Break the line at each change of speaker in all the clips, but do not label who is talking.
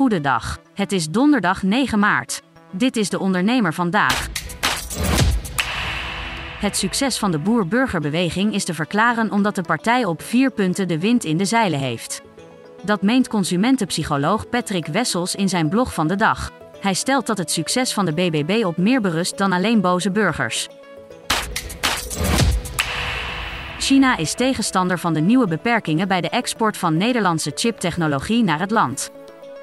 Goedendag. Het is donderdag 9 maart. Dit is de ondernemer vandaag. Het succes van de boer-burgerbeweging is te verklaren omdat de partij op vier punten de wind in de zeilen heeft. Dat meent consumentenpsycholoog Patrick Wessels in zijn blog van de dag. Hij stelt dat het succes van de BBB op meer berust dan alleen boze burgers. China is tegenstander van de nieuwe beperkingen bij de export van Nederlandse chiptechnologie naar het land.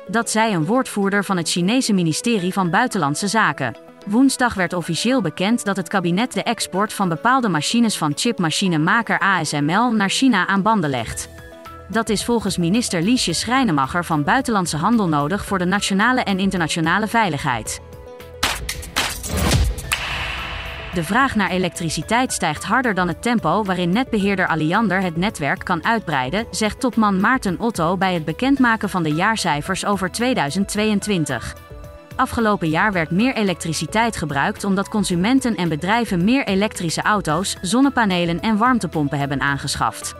Dat zei een woordvoerder van het Chinese ministerie van Buitenlandse Zaken. Woensdag werd officieel bekend dat het kabinet de export van bepaalde machines van chipmachinemaker ASML naar China aan banden legt. Dat is volgens minister Liesje Schrijnemacher van Buitenlandse Handel nodig voor de nationale en internationale veiligheid. De vraag naar elektriciteit stijgt harder dan het tempo waarin netbeheerder Alliander het netwerk kan uitbreiden, zegt topman Maarten Otto bij het bekendmaken van de jaarcijfers over 2022. Afgelopen jaar werd meer elektriciteit gebruikt omdat consumenten en bedrijven meer elektrische auto's, zonnepanelen en warmtepompen hebben aangeschaft.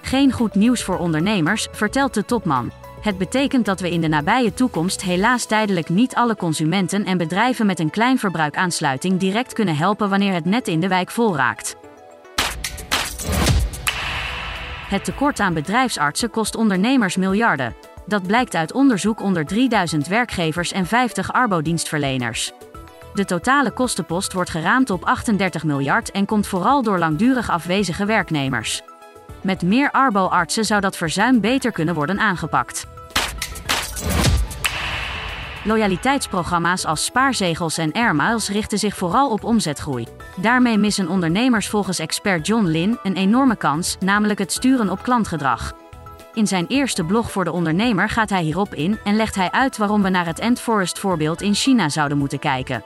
Geen goed nieuws voor ondernemers, vertelt de topman. Het betekent dat we in de nabije toekomst helaas tijdelijk niet alle consumenten en bedrijven met een klein verbruikaansluiting direct kunnen helpen wanneer het net in de wijk vol raakt. Het tekort aan bedrijfsartsen kost ondernemers miljarden. Dat blijkt uit onderzoek onder 3000 werkgevers en 50 arbodienstverleners. De totale kostenpost wordt geraamd op 38 miljard en komt vooral door langdurig afwezige werknemers. Met meer arbo-artsen zou dat verzuim beter kunnen worden aangepakt. Loyaliteitsprogramma's als spaarzegels en airmiles richten zich vooral op omzetgroei. Daarmee missen ondernemers volgens expert John Lin een enorme kans, namelijk het sturen op klantgedrag. In zijn eerste blog voor de ondernemer gaat hij hierop in en legt hij uit waarom we naar het Endforest voorbeeld in China zouden moeten kijken.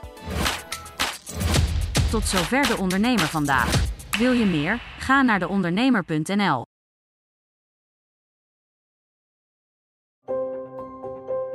Tot zover de ondernemer vandaag. Wil je meer? Ga naar deondernemer.nl.